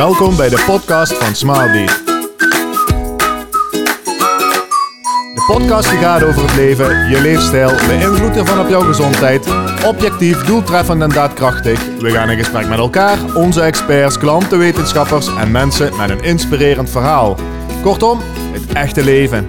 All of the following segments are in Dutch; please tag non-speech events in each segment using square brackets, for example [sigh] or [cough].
Welkom bij de podcast van Smartbeat. De podcast gaat over het leven, je leefstijl, de invloed ervan op jouw gezondheid. Objectief, doeltreffend en daadkrachtig. We gaan in gesprek met elkaar, onze experts, klanten, wetenschappers en mensen met een inspirerend verhaal. Kortom, het echte leven.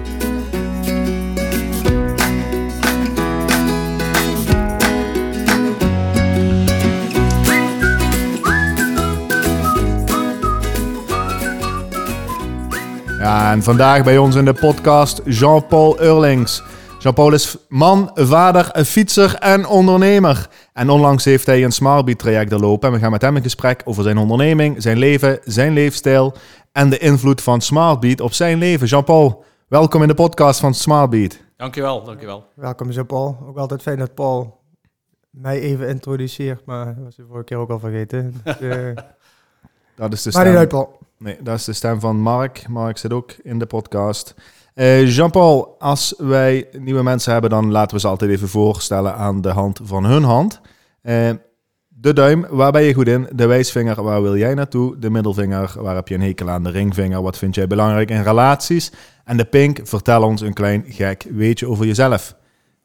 En vandaag bij ons in de podcast Jean-Paul Urlings. Jean-Paul is man, vader, fietser en ondernemer. En onlangs heeft hij een Smartbeat traject doorlopen. En we gaan met hem in gesprek over zijn onderneming, zijn leven, zijn leefstijl en de invloed van Smartbeat op zijn leven. Jean-Paul, welkom in de podcast van Smartbeat. Dankjewel, dankjewel. Welkom Jean-Paul. Ook altijd fijn dat Paul mij even introduceert, maar dat was de vorige keer ook al vergeten. [laughs] Dus, uh, dat is de maar niet uit, Paul. Nee, dat is de stem van Mark. Mark zit ook in de podcast. Uh, Jean-Paul, als wij nieuwe mensen hebben, dan laten we ze altijd even voorstellen aan de hand van hun hand. Uh, de duim, waar ben je goed in? De wijsvinger, waar wil jij naartoe? De middelvinger, waar heb je een hekel aan? De ringvinger, wat vind jij belangrijk in relaties? En de pink, vertel ons een klein gek weetje over jezelf.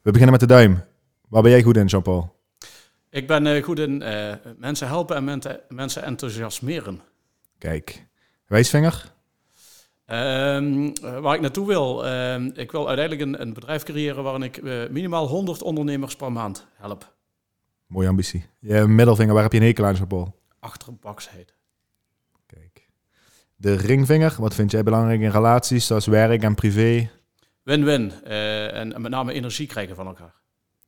We beginnen met de duim. Waar ben jij goed in, Jean-Paul? Ik ben uh, goed in mensen helpen en mensen enthousiasmeren. Kijk, wijsvinger? Um, waar ik naartoe wil. Um, ik wil uiteindelijk een, een bedrijf creëren waarin ik uh, minimaal 100 ondernemers per maand help. Mooie ambitie. Je middelvinger, waar heb je een hekel aan, Jean-Paul? Achterbaksheid. Kijk. De ringvinger, wat vind jij belangrijk in relaties, zoals werk en privé? Win-win. Uh, en, en met name energie krijgen van elkaar.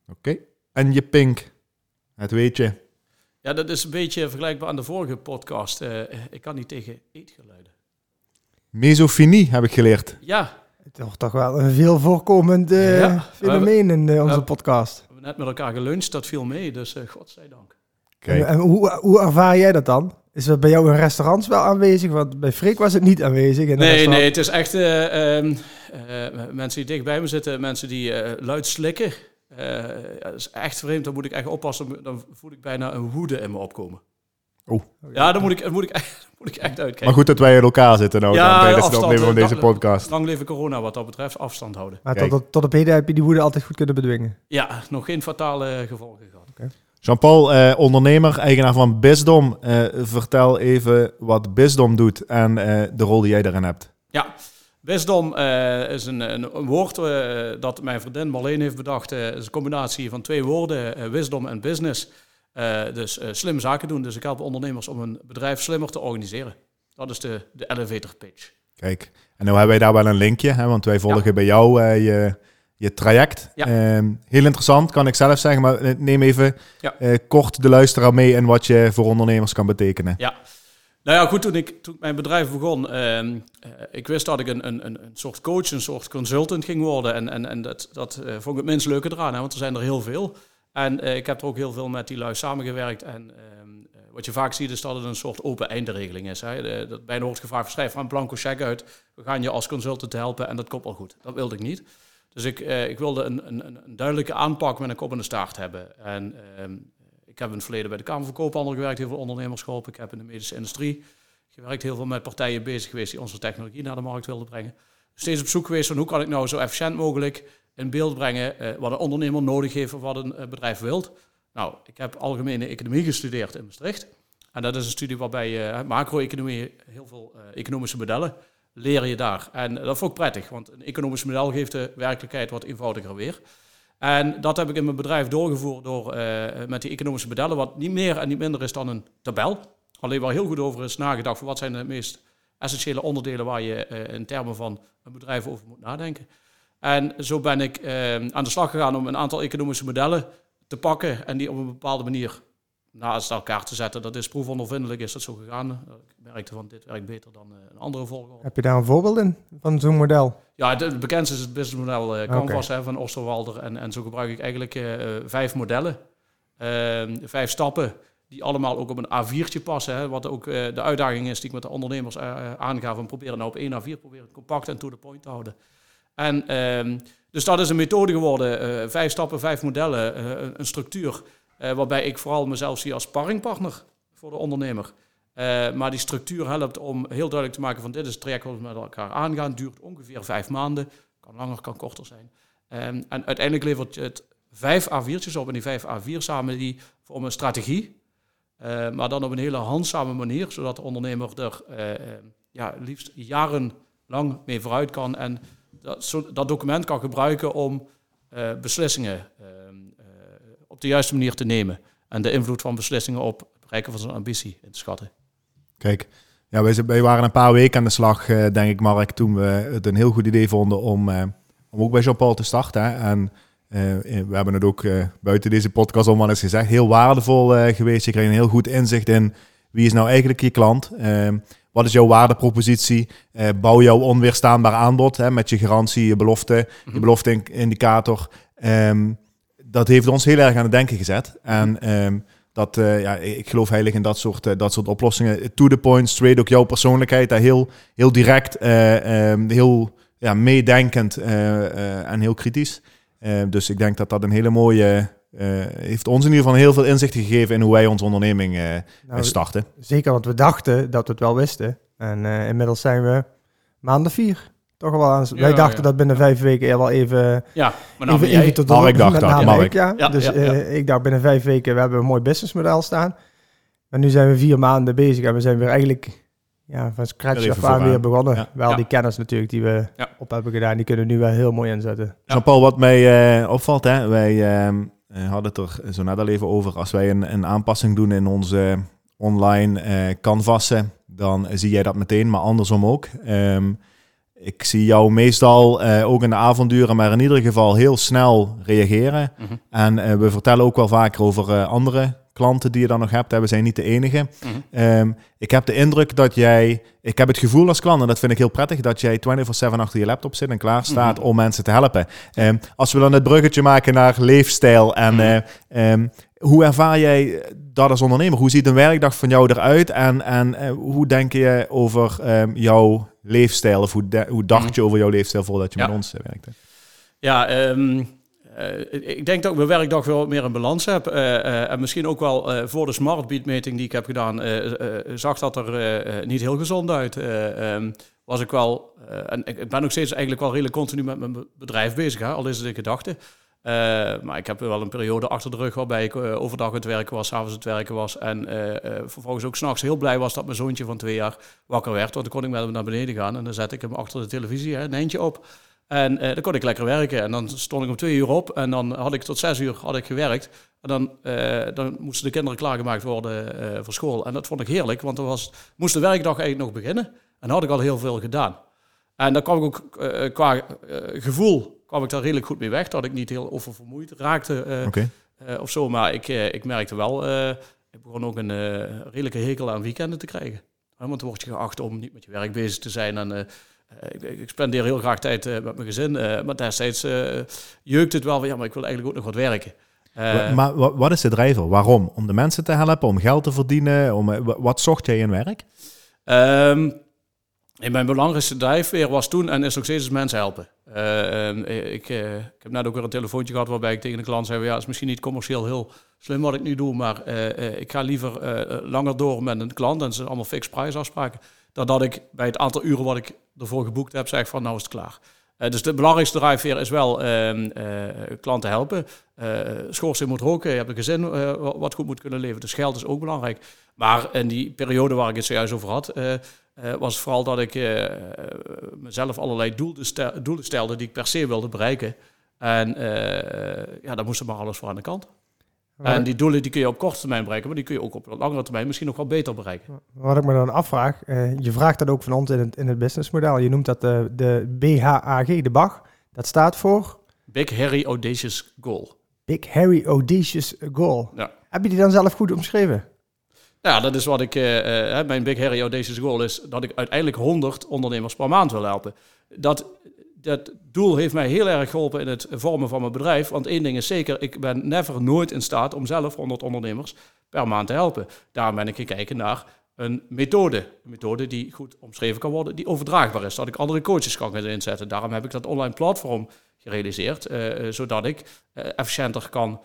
Oké. Okay. En je pink, het weet je. Ja, dat is een beetje vergelijkbaar aan de vorige podcast. Uh, ik kan niet tegen eetgeluiden. Mesofinie heb ik geleerd. Ja. Het is toch wel een veel voorkomend uh, ja. fenomeen in uh, onze we, podcast. We hebben net met elkaar geluncht, dat viel mee, dus uh, godzijdank. Kijk. En, en hoe, hoe ervaar jij dat dan? Is dat bij jou in restaurants wel aanwezig? Want bij Freek was het niet aanwezig. In nee, nee, het is echt uh, mensen die dicht bij me zitten, mensen die luid slikken. Dat is echt vreemd, dan moet ik echt oppassen. Dan voel ik bijna een woede in me opkomen. Oh. Ja, dan moet ik, dan moet ik, echt, [laughs] dan moet ik echt uitkijken. Maar goed dat wij in elkaar zitten nou, ja, tijdens het opnemen van deze podcast. Lang leven corona wat dat betreft, afstand houden. Maar tot, tot op heden heb je die woede altijd goed kunnen bedwingen? Ja, nog geen fatale gevolgen gehad. Okay. Jean-Paul, eh, ondernemer, eigenaar van Bisdom. Eh, vertel even wat Bisdom doet en eh, de rol die jij daarin hebt. Ja, Bisdom is een, een, een woord dat mijn vriendin Marleen heeft bedacht. Het is een combinatie van twee woorden, wisdom en business. Dus slim zaken doen. Dus ik help ondernemers om een bedrijf slimmer te organiseren. Dat is de, de elevator pitch. Kijk, en nu hebben wij daar wel een linkje, hè, want wij volgen ja. bij jou je, je traject. Ja. heel interessant, kan ik zelf zeggen, maar neem even ja. kort de luisteraar mee in wat je voor ondernemers kan betekenen. Ja. Nou ja, goed, toen ik, mijn bedrijf begon, ehm, ik wist dat ik een, een, een soort coach, een soort consultant ging worden. En, en, en dat, dat vond ik het minst leuke eraan, hè, want er zijn er heel veel. En uh, ik heb er ook heel veel met die lui samengewerkt. En uh, wat je vaak ziet is dat het een soort open einderegeling is. Hè. Dat bijna wordt gevraagd, schrijf een blanco check uit. We gaan je als consultant helpen en dat komt wel goed. Dat wilde ik niet. Dus ik, uh, ik wilde een, een, een, duidelijke aanpak met een kop in de staart hebben. En ehm, heb in het verleden bij de Kamer van gewerkt, heel veel ondernemers geholpen. Ik heb in de medische industrie gewerkt, heel veel met partijen bezig geweest die onze technologie naar de markt wilden brengen. Steeds op zoek geweest van hoe kan ik nou zo efficiënt mogelijk in beeld brengen uh, wat een ondernemer nodig heeft of wat een uh, bedrijf wilt. Nou, ik heb algemene economie gestudeerd in Maastricht. En dat is een studie waarbij je uh, macro-economie, heel veel economische modellen, leer je daar. En dat vond ik prettig, want een economisch model geeft de werkelijkheid wat eenvoudiger weer. En dat heb ik in mijn bedrijf doorgevoerd door met die economische modellen, wat niet meer en niet minder is dan een tabel. Alleen waar heel goed over is nagedacht wat zijn de meest essentiële onderdelen waar je in termen van een bedrijf over moet nadenken. En zo ben ik eh, aan de slag gegaan om een aantal economische modellen te pakken en die op een bepaalde manier naast elkaar te zetten. Dat is proefondervindelijk, is dat zo gegaan. Ik merkte van dit werkt beter dan uh, een andere volgorde. Heb je daar een voorbeeld in van zo'n model? Ja, het, het bekendste is het businessmodel uh, Canvas okay. hè, van Osterwalder. En, en zo gebruik ik eigenlijk uh, vijf modellen, ehm, vijf stappen, die allemaal ook op een A4'tje passen. Hè, wat ook de uitdaging is die ik met de ondernemers aangaf. En proberen nou op één A4 proberen compact en to the point te houden. En um, dus dat is een methode geworden. Vijf stappen, vijf modellen, een structuur. Uh, waarbij ik vooral mezelf zie als sparringpartner voor de ondernemer. Eh, maar die structuur helpt om heel duidelijk te maken van dit is het traject wat we met elkaar aangaan. Duurt ongeveer vijf maanden. Kan langer, kan korter zijn. Ehm, en uiteindelijk levert je het vijf A4'tjes op. En die vijf A4 samen die vormen een strategie. Eh, maar dan op een hele handzame manier. Zodat de ondernemer er ja, liefst jarenlang mee vooruit kan. En dat, zo, dat document kan gebruiken om beslissingen ehm, op de juiste manier te nemen. En de invloed van beslissingen op het bereiken van zijn ambitie in te schatten. Kijk, ja, wij, wij waren een paar weken aan de slag, uh, denk ik, Mark, toen we het een heel goed idee vonden om, uh, om ook bij Jean-Paul te starten. Hè. En uh, we hebben het ook buiten deze podcast om eens gezegd, heel waardevol geweest. Je kreeg een heel goed inzicht in wie is nou eigenlijk je klant. Ehm, wat is jouw waardepropositie? bouw jouw onweerstaanbaar aanbod hè, met je garantie, je belofte, mm -hmm. je belofte-indicator. Um, dat heeft ons heel erg aan het denken gezet. En um, dat, uh, ja, ik geloof heilig in dat soort, uh, dat soort oplossingen. To the point, straight, ook jouw persoonlijkheid. Daar heel, heel direct, uh, um, heel ja, meedenkend en heel kritisch. dus ik denk dat dat een hele mooie... heeft ons in ieder geval heel veel inzicht gegeven in hoe wij onze onderneming nou, starten. Zeker, want we dachten dat we het wel wisten. En inmiddels zijn we maanden vier toch wel aan. Ja, wij dachten ja. dat binnen vijf weken er wel even. Ja, maar dan even, even tot de Mark dacht dat. Mark. Ja. ja. Dus uh, ik dacht binnen vijf weken, we hebben een mooi businessmodel staan. Maar nu zijn we vier maanden bezig en we zijn weer eigenlijk ja, van scratch af aan weer begonnen. Wel die kennis natuurlijk die we op hebben gedaan, die kunnen we nu wel heel mooi inzetten. Jean-Paul, wat mij uh, opvalt, hè, wij uh, hadden het er zo net al even over. Als wij een, een aanpassing doen in onze online canvassen, dan zie jij dat meteen, maar andersom ook. Um, ik zie jou meestal uh, ook in de avonduren, maar in ieder geval heel snel reageren. Mm -hmm. En uh, we vertellen ook wel vaker over uh, andere klanten die je dan nog hebt. We zijn niet de enige. Mm -hmm. um, ik heb de indruk dat jij, ik heb het gevoel als klant, en dat vind ik heel prettig, dat jij 24-7 achter je laptop zit en klaar staat mm -hmm. om mensen te helpen. Um, als we dan het bruggetje maken naar leefstijl en um, hoe ervaar jij dat als ondernemer? Hoe ziet een werkdag van jou eruit? En, en hoe denk je over jouw leefstijl? Of hoe, de, hoe dacht je over jouw leefstijl voordat je ja. met ons uh, werkte? Ja, um, uh, ik denk dat ik mijn werkdag wel meer in balans heb. en misschien ook wel voor de Smartbeat meting die ik heb gedaan, zag dat er niet heel gezond uit. Um, was ik wel, en ik ben nog steeds eigenlijk wel redelijk continu met mijn bedrijf bezig, hè, al is het in gedachten. Uh, maar ik heb wel een periode achter de rug waarbij ik uh, overdag het werken was, avonds het werken was. En uh, vervolgens ook s'nachts heel blij was dat mijn zoontje van twee jaar wakker werd. Want dan kon ik met hem naar beneden gaan en dan zette ik hem achter de televisie, hè, een eindje op. En dan kon ik lekker werken. En dan stond ik om twee uur op en dan had ik tot zes uur had ik gewerkt. En dan, dan moesten de kinderen klaargemaakt worden voor school. En dat vond ik heerlijk, want dan was, moest de werkdag eigenlijk nog beginnen. En had ik al heel veel gedaan. En dan kwam ik ook qua gevoel kwam ik daar redelijk goed mee weg. Dat ik niet heel oververmoeid raakte uh, okay. uh, of zo. Maar ik, uh, ik merkte wel, ik begon ook een redelijke hekel aan weekenden te krijgen. want dan word je geacht om niet met je werk bezig te zijn. En ik, ik, spendeer heel graag tijd met mijn gezin. maar destijds jeukt het wel van, ja, maar ik wil eigenlijk ook nog wat werken. maar wat is de drijver? Waarom? Om de mensen te helpen, om geld te verdienen? Om, wat zocht jij in werk? Um, in mijn belangrijkste drijfveer was toen en is nog steeds mensen helpen. Uh, ik, uh, ik, heb net ook weer een telefoontje gehad waarbij ik tegen de klant zei: ja, het is misschien niet commercieel heel slim wat ik nu doe, maar uh, ik ga liever langer door met een klant en ze zijn allemaal fix prijsafspraken. Dan dat ik bij het aantal uren wat ik ervoor geboekt heb, zeg van nou is het klaar. dus de belangrijkste drijfveer is wel ehm, klanten helpen. schoorsteen moet roken, je hebt een gezin wat goed moet kunnen leven. Dus geld is ook belangrijk. Maar in die periode waar ik het zojuist over had, uh, was vooral dat ik uh, mezelf allerlei doelen, stel, doelen stelde die ik per se wilde bereiken. En uh, ja, daar moest er maar alles voor aan de kant. En die doelen die kun je op korte termijn bereiken, maar die kun je ook op langere termijn misschien nog wel beter bereiken. Wat ik me dan afvraag, je vraagt dat ook van ons in het, in het businessmodel. Je noemt dat de, de BHAG, de BAG. Dat staat voor? Big Harry Audacious Goal. Big Harry Audacious Goal. Ja. Heb je die dan zelf goed omschreven? Ja, dat is wat ik, uh, uh, mijn Big Harry Audacious goal is dat ik uiteindelijk 100 ondernemers per maand wil helpen. Dat, dat doel heeft mij heel erg geholpen in het vormen van mijn bedrijf. Want één ding is zeker, ik ben never nooit in staat om zelf 100 ondernemers per maand te helpen. Daarom ben ik gekeken naar een methode. Een methode die goed omschreven kan worden, die overdraagbaar is. Dat ik andere coaches kan gaan inzetten. Daarom heb ik dat online platform gerealiseerd, uh, zodat ik efficiënter kan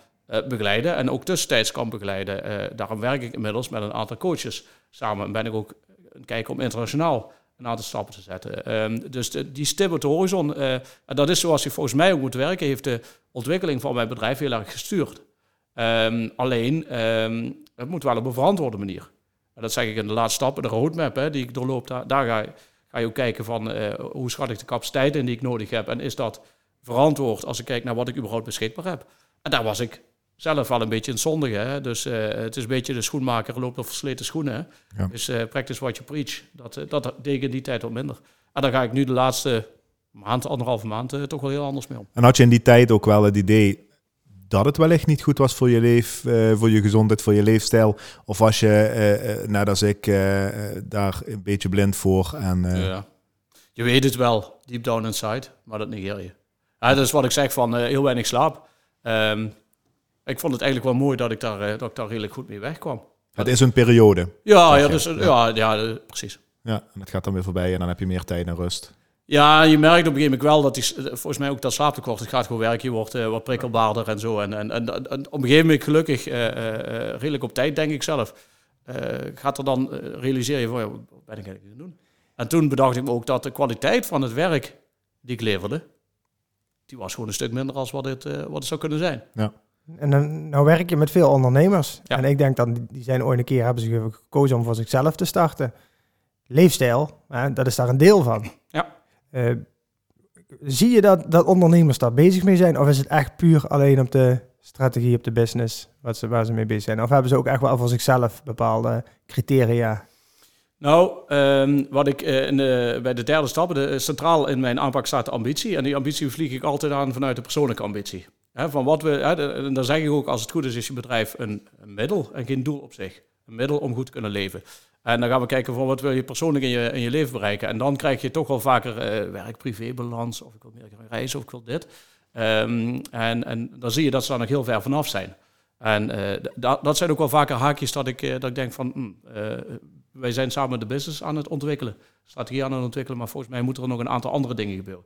begeleiden en ook tussentijds kan begeleiden. daarom werk ik inmiddels met een aantal coaches samen en ben ik ook een kijken om internationaal een aantal stappen te zetten. Ehm, dus die stip op de horizon, en dat is zoals je volgens mij ook moet werken, heeft de ontwikkeling van mijn bedrijf heel erg gestuurd. Um, alleen, um, het moet wel op een verantwoorde manier. En dat zeg ik in de laatste stap, de roadmap hè, die ik doorloop, daar, daar ga, ga, je ook kijken van hoe schat ik de capaciteit in die ik nodig heb. En is dat verantwoord als ik kijk naar wat ik überhaupt beschikbaar heb. En daar was ik zelf wel een beetje in zondige. Hè? Dus uh, het is een beetje de schoenmaker loopt op versleten schoenen. Ja. Dus uh, practice what you preach. Dat, dat deed ik in die tijd wat minder. En daar ga ik nu de laatste maand, anderhalve maand, toch wel heel anders mee om. En had je in die tijd ook wel het idee dat het wellicht niet goed was voor je leef, voor je gezondheid, voor je leefstijl? Of was je, net als ik, daar een beetje blind voor? En, ja. Je weet het wel, deep down inside, maar dat negeer je. Ja, dat is wat ik zeg van heel weinig slaap. Um, ik vond het eigenlijk wel mooi dat ik daar, dat ik daar redelijk goed mee wegkwam. Het is een periode. Ja, ja, dus, ja. ja, ja, precies. Ja, en het gaat dan weer voorbij en dan heb je meer tijd en rust. Ja, je merkt op een gegeven moment wel dat hij, volgens mij ook dat slaaptekort, het gaat gewoon werken, je wordt uh, wat prikkelbaarder en zo. En, en, en, en, op een gegeven moment gelukkig, uh, uh, redelijk op tijd denk ik zelf, gaat er dan, realiseer je van, ja, wat ben ik eigenlijk gaan doen? En toen bedacht ik me ook dat de kwaliteit van het werk die ik leverde, die was gewoon een stuk minder als wat het, wat het zou kunnen zijn. Ja. En dan nou werk je met veel ondernemers. Ja. En ik denk dan, die zijn ooit een keer, hebben ze gekozen om voor zichzelf te starten. Leefstijl, dat is daar een deel van. Ja. Uh, zie je dat, dat ondernemers daar bezig mee zijn? Of is het echt puur alleen op de strategie, op de business, wat ze, waar ze mee bezig zijn? Of hebben ze ook echt wel voor zichzelf bepaalde criteria? Nou, um, wat ik uh, in de, bij de derde stap, de, centraal in mijn aanpak staat de ambitie. En die ambitie vlieg ik altijd aan vanuit de persoonlijke ambitie. Van wat we, hè, dan zeg ik ook, als het goed is, is je bedrijf een, middel en geen doel op zich. Een middel om goed te kunnen leven. En dan gaan we kijken van wat wil je persoonlijk in je, in je leven bereiken. En dan krijg je toch wel vaker uh, werk-privé-balans. Of ik wil meer gaan reizen of ik wil dit. Um, en, en dan zie je dat ze daar nog heel ver vanaf zijn. En uh, dat zijn ook wel vaker haakjes dat ik, uh, dat ik denk van... Mm, wij zijn samen de business aan het ontwikkelen. Strategie aan het ontwikkelen. Maar volgens mij moeten er nog een aantal andere dingen gebeuren.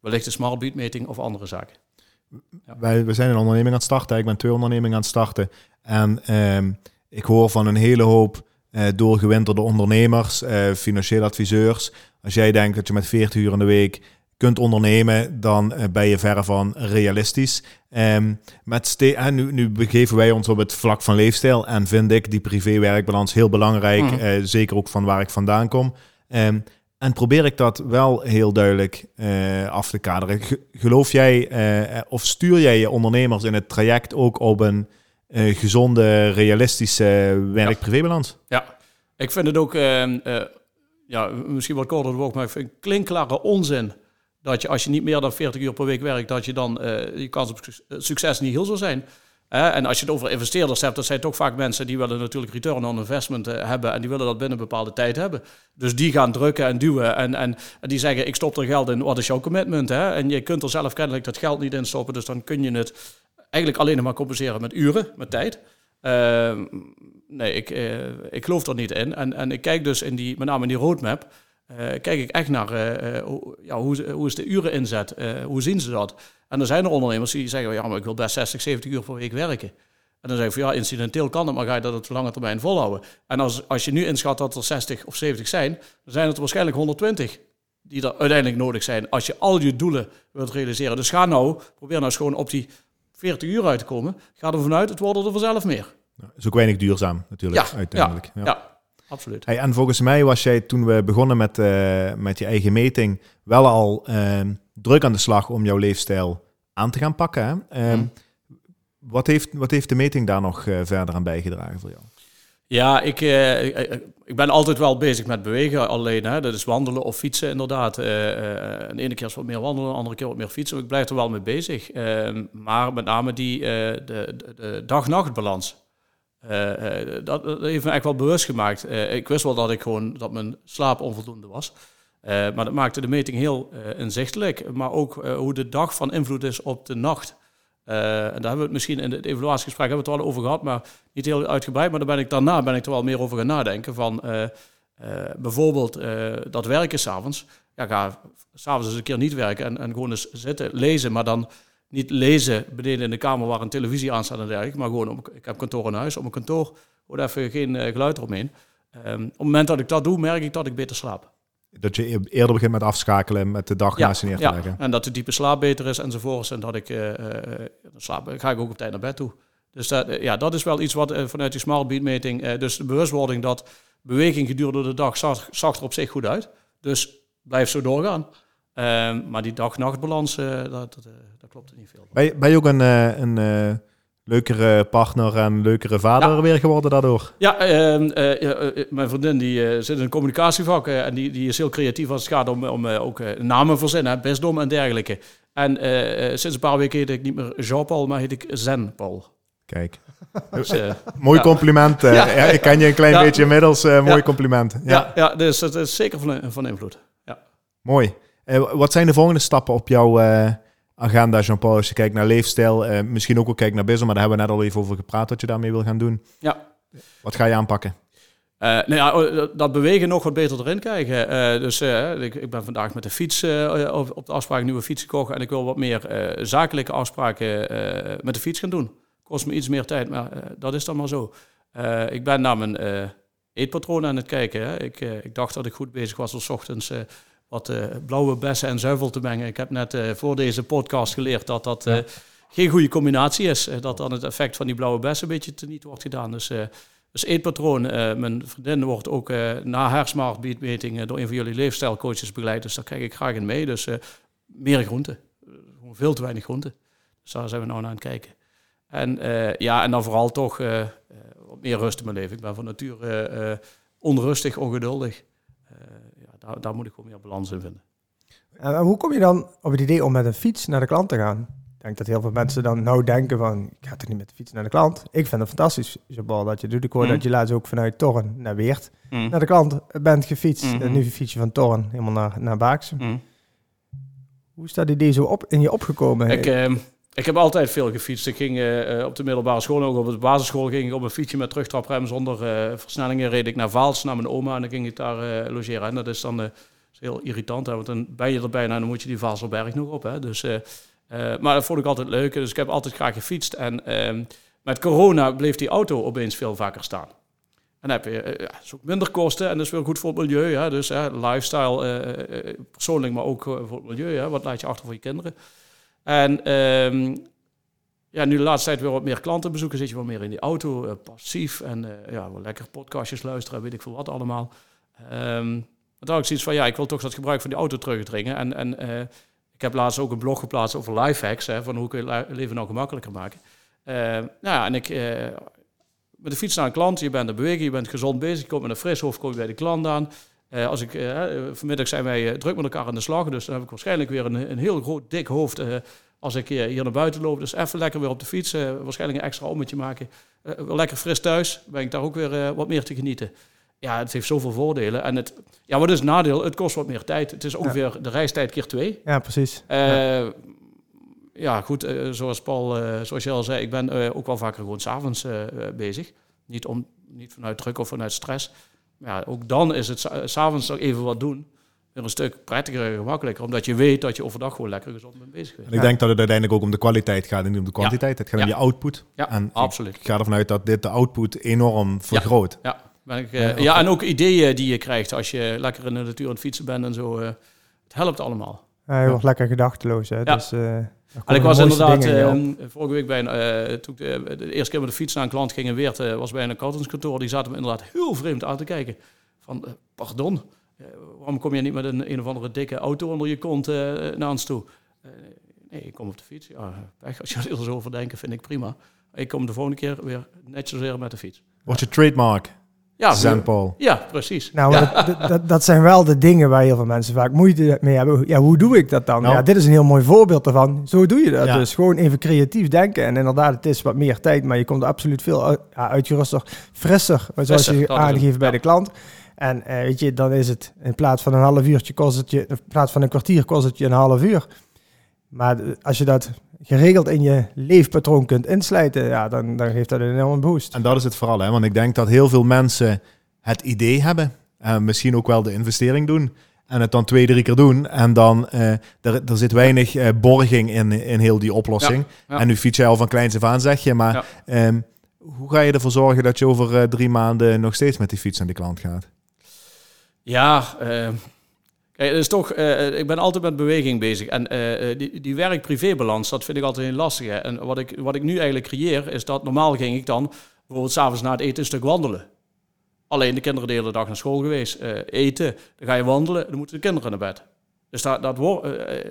Wellicht een smart beat meting of andere zaken. Ja. Wij, we zijn een onderneming aan het starten. Ik ben twee ondernemingen aan het starten. En um, ik hoor van een hele hoop uh, doorgewinterde ondernemers, uh, financieel adviseurs. Als jij denkt dat je met 40 uur in de week kunt ondernemen, dan uh, ben je verre van realistisch. Um, met nu, nu begeven wij ons op het vlak van leefstijl en vind ik die privé-werkbalans heel belangrijk, mm. zeker ook van waar ik vandaan kom. Um, en probeer ik dat wel heel duidelijk af te kaderen. Geloof jij of stuur jij je ondernemers in het traject ook op een uh, gezonde, realistische werk-privébalans. Ja. ik vind het ook, uh, ja, misschien wat korter woord, maar ik vind klinkklare onzin dat je als je niet meer dan 40 uur per week werkt, dat je dan je kans op succes niet heel zou zijn. En als je het over investeerders hebt, dat zijn toch vaak mensen die willen natuurlijk return on investment hebben en die willen dat binnen een bepaalde tijd hebben. Dus die gaan drukken en duwen en, en, die zeggen ik stop er geld in, wat is jouw commitment? Hè? En je kunt er zelf kennelijk dat geld niet in stoppen, dus dan kun je het eigenlijk alleen maar compenseren met uren, met tijd. Uh, nee, ik, uh, ik geloof er niet in. En, en ik kijk dus in die, met name in die roadmap, kijk ik echt naar hoe, ja, hoe, hoe is de uren inzet, hoe zien ze dat? En er zijn er ondernemers die zeggen, ja, maar ik wil best 60, 70 uur per week werken. En dan zeg ik van ja, incidenteel kan het, maar ga je dat op lange termijn volhouden. En als, als je nu inschat dat er 60 of 70 zijn, dan zijn het er waarschijnlijk 120 die er uiteindelijk nodig zijn als je al je doelen wilt realiseren. Dus ga nou, probeer nou eens gewoon op die 40 uur uit te komen, ga er vanuit, het worden er vanzelf meer. Nou, is ook weinig duurzaam natuurlijk, ja, uiteindelijk. Ja, ja. Absoluut. Hey, en volgens mij was jij toen we begonnen met, uh, met je eigen meting wel al uh, druk aan de slag om jouw leefstijl aan te gaan pakken. Hè? Uh, wat, heeft, wat heeft de meting daar nog uh, verder aan bijgedragen voor jou? Ja, ik, uh, ik ben altijd wel bezig met bewegen alleen. Hè. Dat is wandelen of fietsen inderdaad. Uh, de ene keer is wat meer wandelen, de andere keer wat meer fietsen. Ik blijf er wel mee bezig. Ehm, maar met name die de, de, de dag-nachtbalans. Dat, dat, heeft me echt wel bewust gemaakt. ik wist wel dat ik gewoon dat mijn slaap onvoldoende was. maar dat maakte de meting heel inzichtelijk. Maar ook hoe de dag van invloed is op de nacht. En daar hebben we het misschien in het evaluatiegesprek hebben we het al over gehad, maar niet heel uitgebreid. Maar ben ik daarna ben ik er wel meer over gaan nadenken. Van bijvoorbeeld dat werken s'avonds. Ja, ga s'avonds eens een keer niet werken en, en gewoon eens zitten lezen. Maar dan niet lezen beneden in de kamer waar een televisie aan staat en dergelijke, maar gewoon, op, ik heb kantoor in huis, op mijn kantoor wordt even geen uh, geluid eromheen. Um, op het moment dat ik dat doe, merk ik dat ik beter slaap. Dat je eerder begint met afschakelen, met de dag ja, naast je neer te ja, leggen. en dat de diepe slaap beter is enzovoorts. En dat ik, uh, slaap, ga ik ook op tijd naar bed toe. Dus dat, ja, dat is wel iets wat vanuit die smart beat meting, dus de bewustwording dat beweging gedurende de dag zag, zag er op zich goed uit. Dus blijf zo doorgaan. Ehm, maar die dag-nachtbalans, dat, dat, dat, klopt er niet veel. Ben je, ben je ook een, een leukere partner en leukere vader weer geworden daardoor? Ja, ehm, eh, eh, mijn vriendin die uh, zit in een communicatievak en die, die is heel creatief als het gaat om, om ook namen verzinnen, bestdom en dergelijke. En sinds een paar weken heet ik niet meer Jean-Paul, maar heet ik Zen-Paul. Kijk. [laughs] Dus, mooi compliment. [laughs] Ja. ik ken je een klein beetje inmiddels. mooi compliment. Ja, ja, dus dat is zeker van, van invloed. Ja. Mooi. Wat zijn de volgende stappen op jouw agenda, Jean-Paul, als je kijkt naar leefstijl, uh, misschien ook wel kijkt naar business, maar daar hebben we net al even over gepraat wat je daarmee wil gaan doen. Ja. Wat ga je aanpakken? Nou ja, dat bewegen nog wat beter erin krijgen. Dus ik, ik, ben vandaag met de fiets op de afspraak nieuwe fiets gekocht en ik wil wat meer zakelijke afspraken met de fiets gaan doen. Kost me iets meer tijd, maar dat is dan maar zo. ik ben naar mijn eetpatroon aan het kijken. Hè. Ik, ik dacht dat ik goed bezig was als ochtends wat uh, blauwe bessen en zuivel te mengen. Ik heb net uh, voor deze podcast geleerd dat dat uh, geen goede combinatie is. dat dan het effect van die blauwe bessen een beetje teniet wordt gedaan. Dus, dus eetpatroon. mijn vriendin wordt ook na haar smart door een van jullie leefstijlcoaches begeleid. Dus daar kijk ik graag in mee. Dus meer groenten. Gewoon veel te weinig groenten. Dus daar zijn we nou naar aan het kijken. En, ja, en dan vooral toch wat meer rust in mijn leven. Ik ben van nature onrustig, ongeduldig daar, daar moet ik gewoon meer balans in vinden. En hoe kom je dan op het idee om met een fiets naar de klant te gaan? Ik denk dat heel veel mensen dan nou denken van, ik ga toch niet met de fiets naar de klant. Ik vind het fantastisch, Jabal, dat je doet. Ik hoor mm. dat je laatst ook vanuit Torren naar Weert mm. naar de klant bent gefietst. Mm -hmm. En nu fiets je van Torren helemaal naar, naar Baakse. Mm. Hoe is dat idee zo op, in je opgekomen? Ik, uh, ik heb altijd veel gefietst. Ik ging uh, op de middelbare school, ook op de basisschool, ging ik op een fietsje met terugtraprem zonder uh, versnellingen. Reed ik naar Vaals, naar mijn oma en dan ging ik daar logeren. En dat is dan heel irritant, hè, want dan ben je er bijna en dan moet je die Vaalselberg nog op. Hè. Dus, maar dat vond ik altijd leuk, dus ik heb altijd graag gefietst. En ehm, met corona bleef die auto opeens veel vaker staan. En dan heb je is ook minder kosten en dat is weer goed voor het milieu. Hè. Dus lifestyle, persoonlijk, maar ook voor het milieu. Hè. Wat laat je achter voor je kinderen? En um, ja, nu de laatste tijd weer wat meer klanten bezoeken, zit je wat meer in die auto, uh, passief en uh, ja, wel lekker podcastjes luisteren, weet ik veel wat allemaal. Um, dan had ik zoiets van, ja, ik wil toch dat gebruik van die auto terugdringen. En, en uh, ik heb laatst ook een blog geplaatst over lifehacks, hè, van hoe kun je leven nou gemakkelijker maken. nou ja, en ik, met de fiets naar een klant, je bent er bewegen, je bent gezond bezig, je komt met een fris hoofd, kom je bij de klant aan. Uh, als ik, uh, vanmiddag zijn wij druk met elkaar aan de slag, dus dan heb ik waarschijnlijk weer een, een heel groot dik hoofd als ik hier naar buiten loop. Dus even lekker weer op de fiets, waarschijnlijk een extra ommetje maken. lekker fris thuis, ben ik daar ook weer wat meer te genieten. Ja, het heeft zoveel voordelen. En het, ja, wat is het nadeel? Het kost wat meer tijd. Het is ongeveer de reistijd keer twee. Ja, precies. Ja. ja. goed, zoals Paul, zoals je al zei, ik ben ook wel vaker gewoon s'avonds bezig. Niet, om, niet vanuit druk of vanuit stress ja, ook dan is het s'avonds nog even wat doen. Weer een stuk prettiger en gemakkelijker. Omdat je weet dat je overdag gewoon lekker gezond bent bezig En ik denk dat het uiteindelijk ook om de kwaliteit gaat en niet om de kwantiteit. Het gaat om je output. Ja, en absoluut. Ik ga ervan uit dat dit de output enorm vergroot. Ja, ben ik, uh, ja, en ook ideeën die je krijgt als je lekker in de natuur aan het fietsen bent en zo. Uh, het helpt allemaal. Ja, je wordt lekker gedachteloos. Hè? Dus, uh, en ik was inderdaad uh, vorige week bij een, uh, toen ik de, eerste keer met de fiets naar een klant ging in Weert, uh, was bij een accountantskantoor. Die zaten me inderdaad heel vreemd aan te kijken. Van, pardon, waarom kom je niet met een een of andere dikke auto onder je kont naar ons toe? nee, ik kom op de fiets. Ja, als je er zo over denken, vind ik prima. Ik kom de volgende keer weer netjes weer met de fiets. Wat je trademark? Ja, St. Paul. Ja, precies. Nou, Dat, dat, dat, zijn wel de dingen waar heel veel mensen vaak moeite mee hebben. Ja, hoe doe ik dat dan? Nou. Ja, dit is een heel mooi voorbeeld daarvan. Zo doe je dat. Dus gewoon even creatief denken. En inderdaad, het is wat meer tijd, maar je komt er absoluut veel uitgeruster, frisser, zoals je aangeeft bij de klant. En uh, weet je, dan is het in plaats van een half uurtje kost het je, in plaats van een kwartier kost het je een half uur. Maar als je dat geregeld in je leefpatroon kunt insluiten, ja, dan, dan geeft dat een enorme boost. En dat is het vooral, hè? want ik denk dat heel veel mensen het idee hebben, en misschien ook wel de investering doen, En het dan twee, drie keer doen. En dan, uh, er, er zit weinig uh, borging in, in heel die oplossing. En nu fiets je al van kleins af aan, zeg je. Maar um, hoe ga je ervoor zorgen dat je over uh, drie maanden nog steeds met die fiets naar die klant gaat? Ja, ehm, het is toch, ik ben altijd met beweging bezig. En die, die werk-privé-balans, dat vind ik altijd heel lastig. Hè. En wat ik, wat ik nu eigenlijk creëer, is dat normaal ging ik dan bijvoorbeeld s'avonds na het eten een stuk wandelen. Alleen de kinderen de hele dag naar school geweest. Eten, dan ga je wandelen, dan moeten de kinderen naar bed. Dus dat,